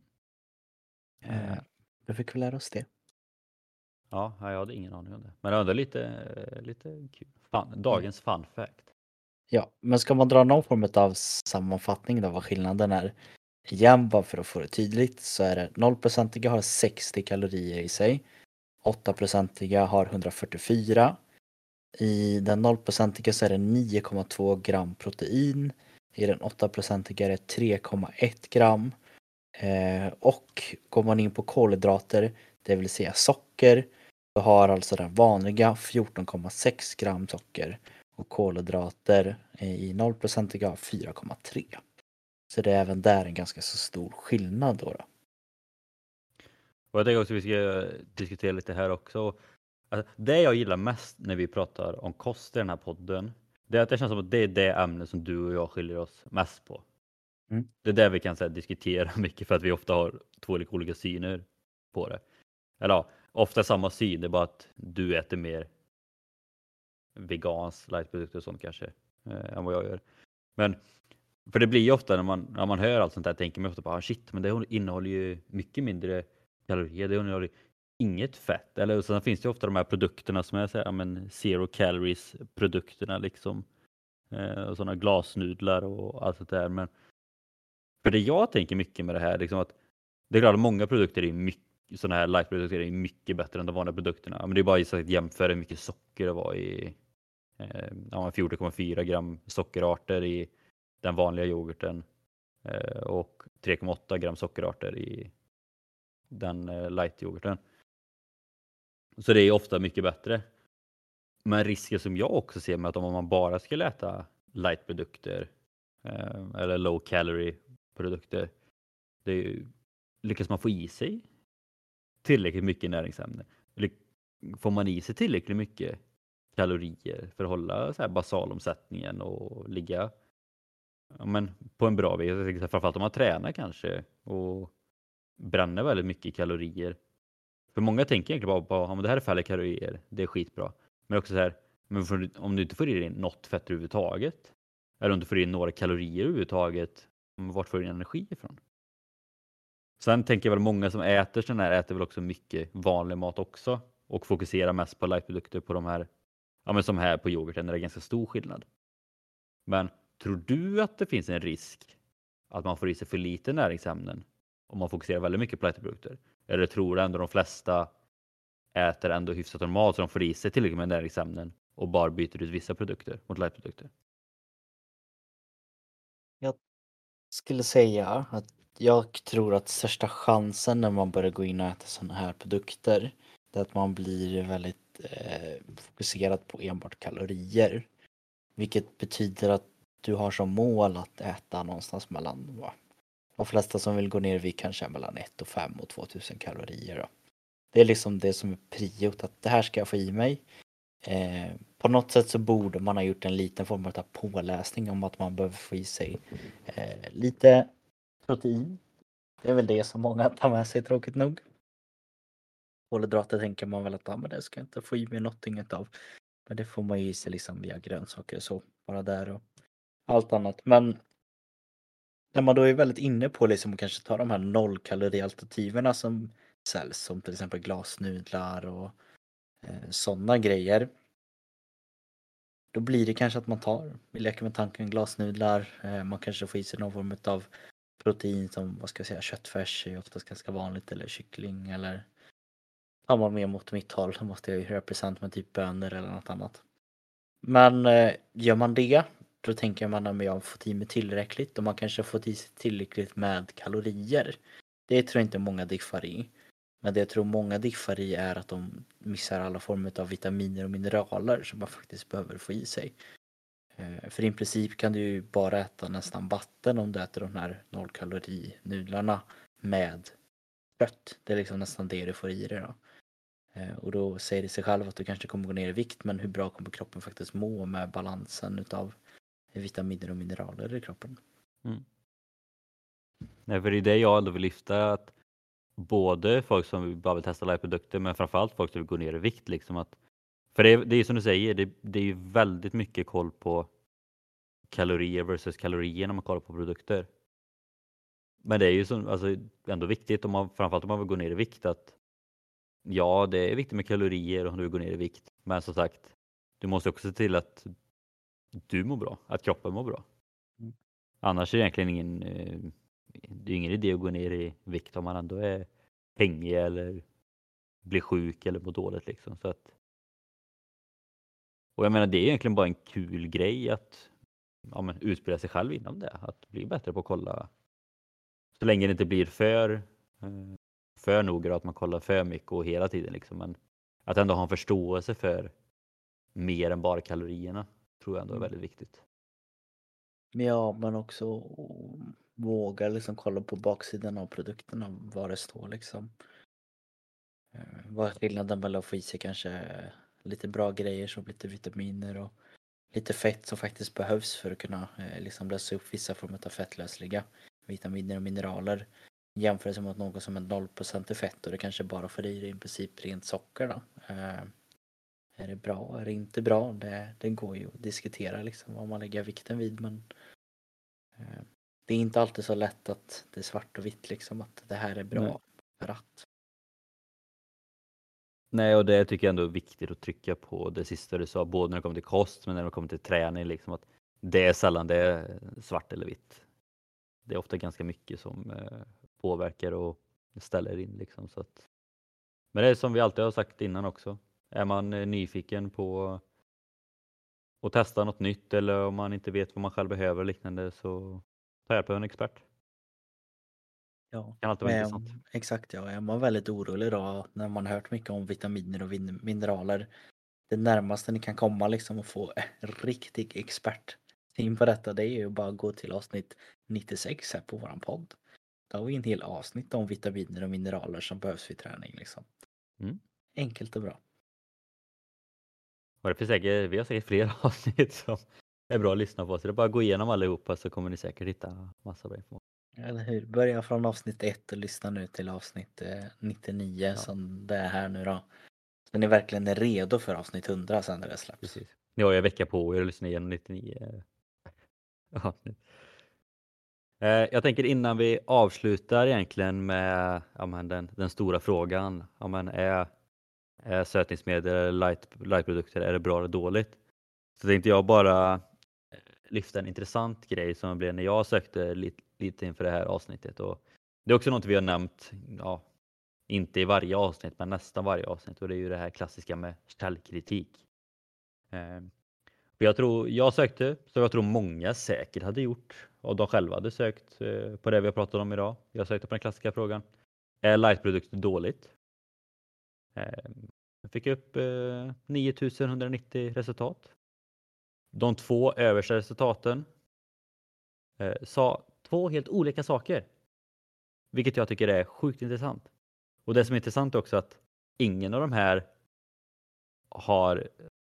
Eh, då fick vi lära oss det. Ja, jag hade ingen aning om det. Men ändå lite, lite kul. Fun, dagens fun fact. Ja, men ska man dra någon form av sammanfattning då vad skillnaden är? Igen bara för att få det tydligt så är det 0% har 60 kalorier i sig. 8% har 144. I den 0% så är det 9,2 gram protein. I den 8% är det 3,1 gram. Eh, och går man in på kolhydrater, det vill säga socker, så har alltså den vanliga 14,6 gram socker och kolhydrater i 0% har 4,3. Så det är även där en ganska så stor skillnad då. då. Och jag tänker också att vi ska diskutera lite här också. Alltså, det jag gillar mest när vi pratar om kost i den här podden, det är att det känns som att det är det ämne som du och jag skiljer oss mest på. Mm. Det är där vi kan så här, diskutera mycket för att vi ofta har två olika, olika syner på det. Eller ja, ofta samma syn, det är bara att du äter mer vegans lightprodukter och sånt kanske eh, än vad jag gör. Men för det blir ju ofta när man, när man hör allt sånt där tänker man ofta på ah, shit, men det innehåller ju mycket mindre kalorier. Det innehåller inget fett. Eller sen finns det ofta de här produkterna som är så här, men zero calories produkterna liksom. Eh, och sådana glasnudlar och allt sånt där. Men för det jag tänker mycket med det här, liksom att det är klart att många produkter är mycket sådana här lightprodukter är mycket bättre än de vanliga produkterna. Men det är bara att jämföra hur mycket socker det var i eh, ja, 14,4 gram sockerarter i den vanliga yoghurten eh, och 3,8 gram sockerarter i den eh, light-yoghurten. Så det är ofta mycket bättre. Men risken som jag också ser med att om man bara skulle äta light-produkter eh, eller low calorie produkter, det är ju, lyckas man få i sig tillräckligt mycket näringsämnen. Eller får man i sig tillräckligt mycket kalorier för att hålla så här basalomsättningen och ligga ja, men på en bra väg? Framförallt om man tränar kanske och bränner väldigt mycket kalorier. För många tänker egentligen bara på att ja, det här är färre kalorier, det är skitbra. Men också så här, men om du inte får i dig något fett överhuvudtaget, eller om du får i dig några kalorier överhuvudtaget, vart får du din energi ifrån? Sen tänker jag väl många som äter sån här äter väl också mycket vanlig mat också och fokuserar mest på lightprodukter på de här, ja men som här på yoghurten är det ganska stor skillnad. Men tror du att det finns en risk att man får i sig för lite näringsämnen om man fokuserar väldigt mycket på lightprodukter? Eller tror du ändå de flesta äter ändå hyfsat normalt så de får i sig tillräckligt med näringsämnen och bara byter ut vissa produkter mot lightprodukter? skulle säga att jag tror att största chansen när man börjar gå in och äta sådana här produkter det är att man blir väldigt eh, fokuserad på enbart kalorier. Vilket betyder att du har som mål att äta någonstans mellan, va? de flesta som vill gå ner i vikt kanske är mellan 1 och 5 och 2000 kalorier. Då. Det är liksom det som är priot, att det här ska jag få i mig. Eh, på något sätt så borde man ha gjort en liten form av påläsning om att man behöver få i sig eh, lite protein. Det är väl det som många tar med sig tråkigt nog. Kolhydrater tänker man väl att ja, men det ska jag inte få i mig någonting av. Men det får man ju i sig liksom via grönsaker och så. Bara där och allt annat. Men när man då är väldigt inne på liksom att kanske ta de här nollkalorialternativen som säljs som till exempel glasnudlar och eh, sådana grejer. Då blir det kanske att man tar, vi leker med tanken glasnudlar, eh, man kanske får i sig någon form av protein som, vad ska jag säga, köttfärs är oftast ganska vanligt eller kyckling eller tar man mer mot mitt håll så måste jag ju represent med typ bönor eller något annat. Men eh, gör man det, då tänker man att jag har fått i mig tillräckligt och man kanske har fått i sig tillräckligt med kalorier. Det tror jag inte många diffar i. Men det jag tror många diffar i är att de missar alla former av vitaminer och mineraler som man faktiskt behöver få i sig. Eh, för i princip kan du ju bara äta nästan vatten om du äter de här nollkalorinudlarna med kött. Det är liksom nästan det du får i dig då. Eh, och då säger det sig själv att du kanske kommer gå ner i vikt men hur bra kommer kroppen faktiskt må med balansen utav vitaminer och mineraler i kroppen? Mm. Nej, för det är det jag ändå vill lyfta att både folk som bara vill testa live-produkter men framförallt folk som vill gå ner i vikt liksom att för det är, det är som du säger, det, det är ju väldigt mycket koll på kalorier versus kalorier när man kollar på produkter. Men det är ju som, alltså, ändå viktigt, om man, framförallt om man vill gå ner i vikt, att ja, det är viktigt med kalorier om du vill gå ner i vikt. Men som sagt, du måste också se till att du mår bra, att kroppen mår bra. Mm. Annars är det egentligen ingen, eh, det är ingen idé att gå ner i vikt om man ändå är hängig eller blir sjuk eller mår dåligt. Liksom. Så att, och jag menar, det är egentligen bara en kul grej att ja, men, utbilda sig själv inom det. Att bli bättre på att kolla. Så länge det inte blir för, eh, för noga att man kollar för mycket och hela tiden. Liksom. Men att ändå ha en förståelse för mer än bara kalorierna tror jag ändå är mm. väldigt viktigt. Ja, men också våga liksom kolla på baksidan av produkterna, vad det står liksom. Eh, vad är skillnaden mellan att få i sig kanske lite bra grejer som lite vitaminer och lite fett som faktiskt behövs för att kunna eh, liksom lösa upp vissa former av fettlösliga vitaminer och mineraler. Jämfört med något som är 0% fett och det kanske bara får i dig i princip rent socker då. Eh, är det bra? Är det inte bra? Det, det går ju att diskutera liksom vad man lägger vikten vid men eh, det är inte alltid så lätt att det är svart och vitt liksom att det här är bra Nej. för att. Nej, och det tycker jag ändå är viktigt att trycka på det sista du sa, både när det kommer till kost men när det kommer till träning, liksom att det är sällan det är svart eller vitt. Det är ofta ganska mycket som eh, påverkar och ställer in liksom. Så att... Men det är som vi alltid har sagt innan också. Är man eh, nyfiken på att testa något nytt eller om man inte vet vad man själv behöver och liknande så ta hjälp av en expert. Ja, kan alltid vara men, intressant. Exakt ja, är man väldigt orolig då när man hört mycket om vitaminer och mineraler. Det närmaste ni kan komma liksom att få en riktig expert in på detta det är ju bara att gå till avsnitt 96 här på våran podd. Då har vi en hel avsnitt om vitaminer och mineraler som behövs vid träning liksom. Mm. Enkelt och bra. Och det finns säkert, vi har säkert fler avsnitt som är bra att lyssna på så det är bara att gå igenom allihopa så kommer ni säkert hitta massa bra information. Eller hur? Börja från avsnitt 1 och lyssna nu till avsnitt 99 eh, ja. som det är här nu då. Så ni verkligen är redo för avsnitt 100 sen när det släpps. Precis. Ni har ju en vecka på er att lyssna igenom 99 avsnitt. Eh, jag tänker innan vi avslutar egentligen med ja, men den, den stora frågan. Ja, men är, är sötningsmedel, light, lightprodukter, är det bra eller dåligt? Så tänkte jag bara eh, lyfta en intressant grej som blev när jag sökte lite, lite inför det här avsnittet. Och det är också något vi har nämnt, ja, inte i varje avsnitt, men nästan varje avsnitt och det är ju det här klassiska med källkritik. Eh, jag tror, jag sökte, så jag tror många säkert hade gjort, och de själva hade sökt eh, på det vi har pratat om idag. Jag sökte på den klassiska frågan. Är lightprodukter dåligt? Eh, jag fick upp eh, 9190 resultat. De två översta resultaten eh, sa två helt olika saker. Vilket jag tycker är sjukt intressant. Och det som är intressant är också att ingen av de här har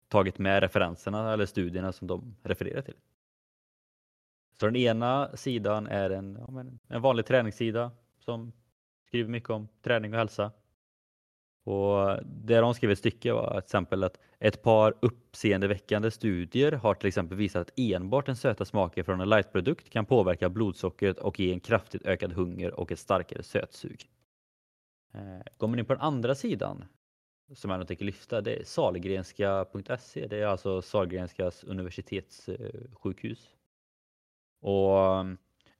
tagit med referenserna eller studierna som de refererar till. Så den ena sidan är en, ja, en vanlig träningssida som skriver mycket om träning och hälsa. Och det de skrev ett stycke var till exempel att ett par uppseendeväckande studier har till exempel visat att enbart den söta smaken från en lightprodukt kan påverka blodsockret och ge en kraftigt ökad hunger och ett starkare sötsug. Eh, Går man in på den andra sidan som jag tänker lyfta, det är salgrenska.se. Det är alltså Sahlgrenskas universitetssjukhus. Och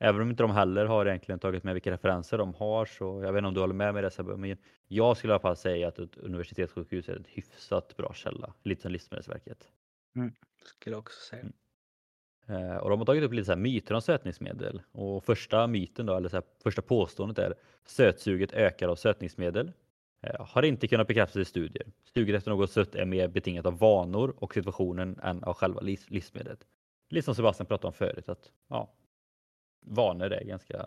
även om inte de heller har egentligen tagit med vilka referenser de har så jag vet inte om du håller med mig det men jag skulle i alla fall säga att ett universitetssjukhus är en hyfsat bra källa, lite som Livsmedelsverket. Mm, skulle jag också säga. Mm. Eh, och de har tagit upp lite så myter om sötningsmedel och första myten då, eller så här, första påståendet är sötsuget ökar av sötningsmedel. Eh, har inte kunnat bekräftas i studier. Suget efter något sött är mer betingat av vanor och situationen än av själva livsmedlet. Lite som Sebastian pratade om förut att ja, vanor är ganska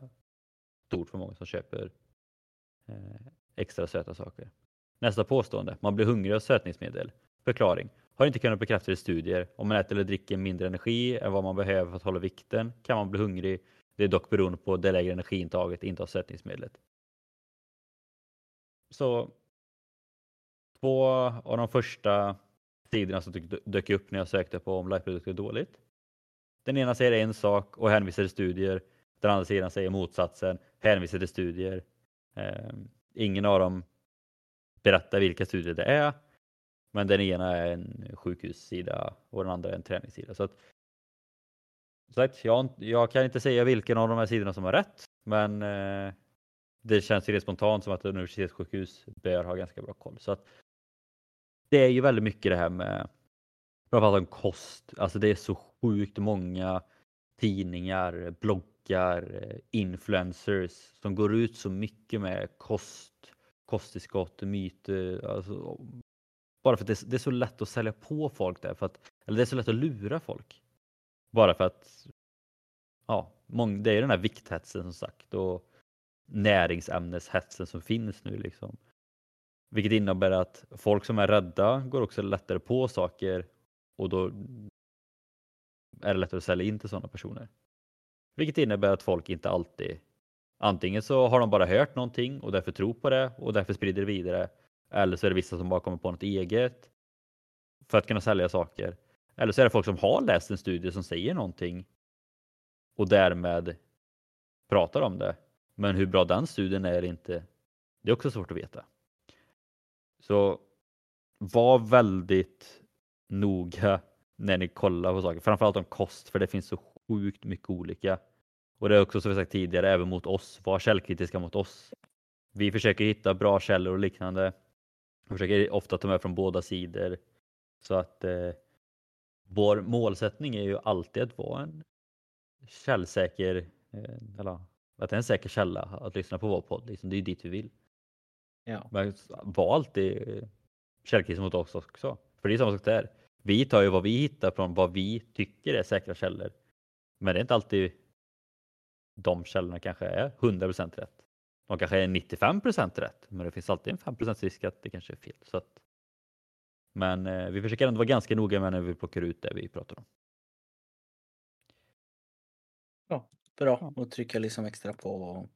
stort för många som köper eh, extra söta saker. Nästa påstående, man blir hungrig av sötningsmedel. Förklaring, har inte kunnat bekräftas i studier. Om man äter eller dricker mindre energi än vad man behöver för att hålla vikten kan man bli hungrig. Det är dock beroende på det lägre energiintaget, inte av sötningsmedlet. Så två av de första sidorna som dök upp när jag sökte på om liveprodukter är dåligt. Den ena säger en sak och hänvisar till studier. Den andra sidan säger motsatsen, hänvisar till studier. Eh, ingen av dem berättar vilka studier det är. Men den ena är en sjukhussida och den andra är en träningssida. Så att, sagt, jag, jag kan inte säga vilken av de här sidorna som har rätt, men eh, det känns ju rent spontant som att universitetssjukhus bör ha ganska bra koll. Så att det är ju väldigt mycket det här med framförallt om kost. Alltså det är så sjukt många tidningar, bloggar, eh, influencers som går ut så mycket med kost, kosttillskott, myter. Eh, alltså, bara för att det, det, är så lätt att sälja på folk där. För att, eller det är så lätt att lura folk. Bara för att ja, många, det är den här vikthetsen som sagt. Och näringsämneshetsen som finns nu. Liksom. Vilket innebär att folk som är rädda går också lättare på saker och då är det lättare att sälja in till sådana personer. Vilket innebär att folk inte alltid Antingen så har de bara hört någonting och därför tror på det och därför sprider det vidare. Eller så är det vissa som bara kommer på något eget för att kunna sälja saker. Eller så är det folk som har läst en studie som säger någonting och därmed pratar om det men hur bra den studien är inte, det är också svårt att veta. Så var väldigt noga när ni kollar på saker, framförallt om kost, för det finns så sjukt mycket olika. Och det är också som vi sagt tidigare, även mot oss, var källkritiska mot oss. Vi försöker hitta bra källor och liknande. Vi försöker ofta ta med från båda sidor. Så att eh, vår målsättning är ju alltid att vara en källsäker, eh, eller att det är en säker källa att lyssna på vår podd. Liksom, det är ju dit vi vill. Ja. Men var alltid källkritisk mot oss också. För det är samma sak där. Vi tar ju vad vi hittar från vad vi tycker är säkra källor. Men det är inte alltid de källorna kanske är 100% rätt. De kanske är 95% rätt, men det finns alltid en 5% risk att det kanske är fel. Så att, men eh, vi försöker ändå vara ganska noga med när vi plockar ut det vi pratar om. bra och trycka liksom extra på.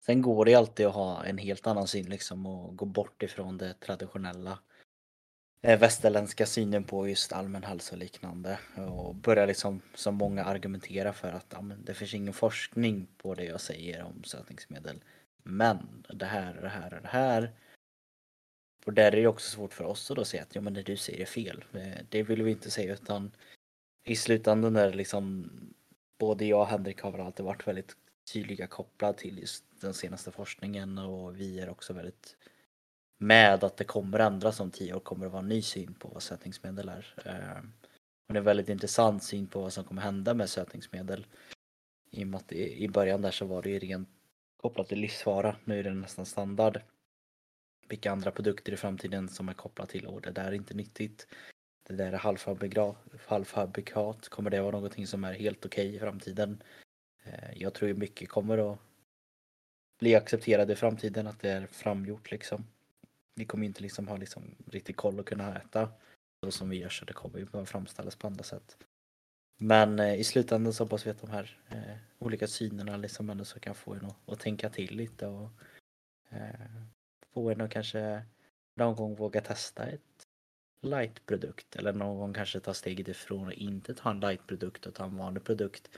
Sen går det alltid att ha en helt annan syn liksom och gå bort ifrån det traditionella Eh, västerländska synen på just allmän hälsa och liknande och börjar liksom som många argumentera för att ja, men det finns ingen forskning på det jag säger om sötningsmedel. Men det här och det här och det här. Och där är det också svårt för oss att då säga att ja men det du säger är fel. Det vill vi inte säga utan i slutändan är det liksom både jag och Henrik har väl alltid varit väldigt tydliga kopplad till just den senaste forskningen och vi är också väldigt med att det kommer ändras om tio år kommer det vara en ny syn på vad sötningsmedel är. Ehm, det är en väldigt intressant syn på vad som kommer hända med sötningsmedel. I och med att i början där så var det ju rent kopplat till livsfara. Nu är det nästan standard. Vilka andra produkter i framtiden som är kopplat till och det där är inte nyttigt. Det där är halvfabrikat. Kommer det vara någonting som är helt okej i framtiden? Ehm, jag tror ju mycket kommer att bli accepterade i framtiden att det är framgjort liksom. Vi kommer ju inte liksom ha liksom riktigt koll och kunna äta så som vi gör så det kommer ju bara framställas på andra sätt. Men eh, i slutändan så hoppas vi att de här eh, olika synerna liksom ändå så kan få en att, att tänka till lite och eh, få en att kanske någon gång våga testa ett light-produkt eller någon gång kanske ta steget ifrån och inte ta en light-produkt och ta en vanlig produkt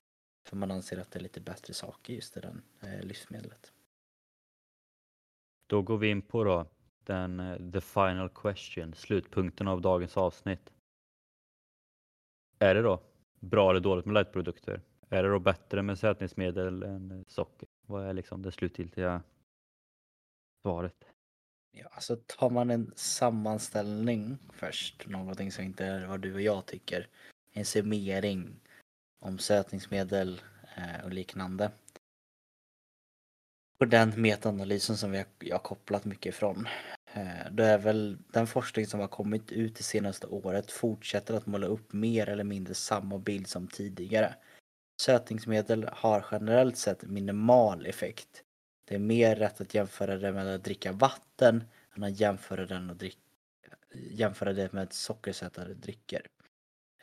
för man anser att det är lite bättre saker just i den eh, livsmedlet. Då går vi in på då den eh, the final question, slutpunkten av dagens avsnitt. Är det då bra eller dåligt med lightprodukter? Är det då bättre med sötningsmedel än eh, socker? Vad är liksom det slutgiltiga svaret? Ja, alltså tar man en sammanställning först, någonting som inte är vad du och jag tycker, en summering om sötningsmedel eh, och liknande. Och den metaanalysen som har, jag har kopplat mycket ifrån. Eh, det är väl den forskning som har kommit ut det senaste året fortsätter att måla upp mer eller mindre samma bild som tidigare. Sötningsmedel har generellt sett minimal effekt. Det är mer rätt att jämföra det med att dricka vatten än att jämföra, den och drick, jämföra det med sockersättade drycker.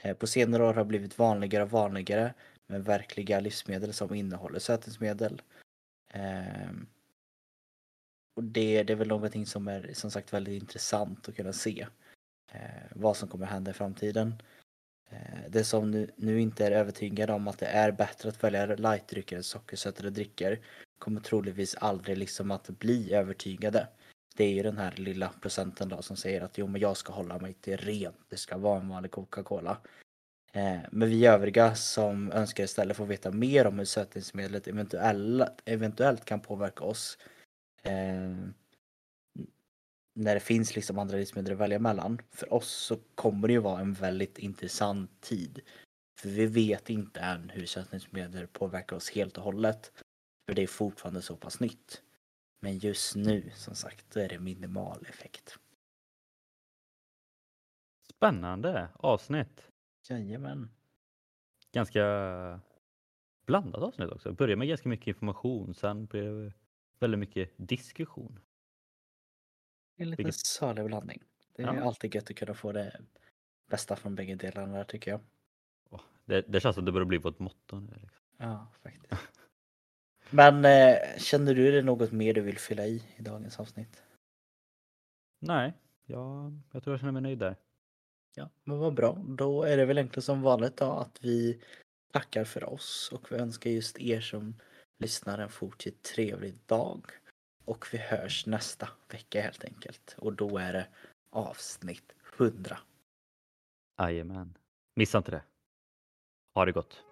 Eh, på senare år har det blivit vanligare och vanligare med verkliga livsmedel som innehåller sötningsmedel. Ehm, och det, det är väl någonting som är som sagt väldigt intressant att kunna se. eh, Vad som kommer hända i framtiden. Eh, Det som nu, nu inte är övertygade om att det är bättre att välja lightdrycker än sockersötade drycker kommer troligtvis aldrig liksom att bli övertygade. Det är ju den här lilla procenten då som säger att jo men jag ska hålla mig till rent, det ska vara en vanlig Coca-Cola. Eh, men vi övriga som önskar istället få veta mer om hur sötningsmedlet eventuellt, eventuellt kan påverka oss. Eh, när det finns liksom andra livsmedel att välja mellan. För oss så kommer det ju vara en väldigt intressant tid. För vi vet inte än hur sötningsmedel påverkar oss helt och hållet. För det är fortfarande så pass nytt. Men just nu, som sagt, då är det minimal effekt. Spännande avsnitt. Jajamän. Ganska blandat avsnitt också. Börjar med ganska mycket information, sen blev det väldigt mycket diskussion. En liten Vilket- salig blandning. Det är Ja. alltid gött att kunna få det bästa från bägge delarna där tycker jag. Åh, Det, det känns som det börjar bli vårt motto nu. Liksom. Ja, faktiskt. Men eh, känner du det något mer du vill fylla i i dagens avsnitt? Nej, jag, jag tror jag känner mig nöjd där. Ja, men vad bra. Då är det väl egentligen som vanligt då att vi tackar för oss och vi önskar just er som lyssnar en fortsatt trevlig dag. Och vi hörs nästa vecka helt enkelt. Och då är det avsnitt 100. Jajamän. Missa inte det. Ha det gott.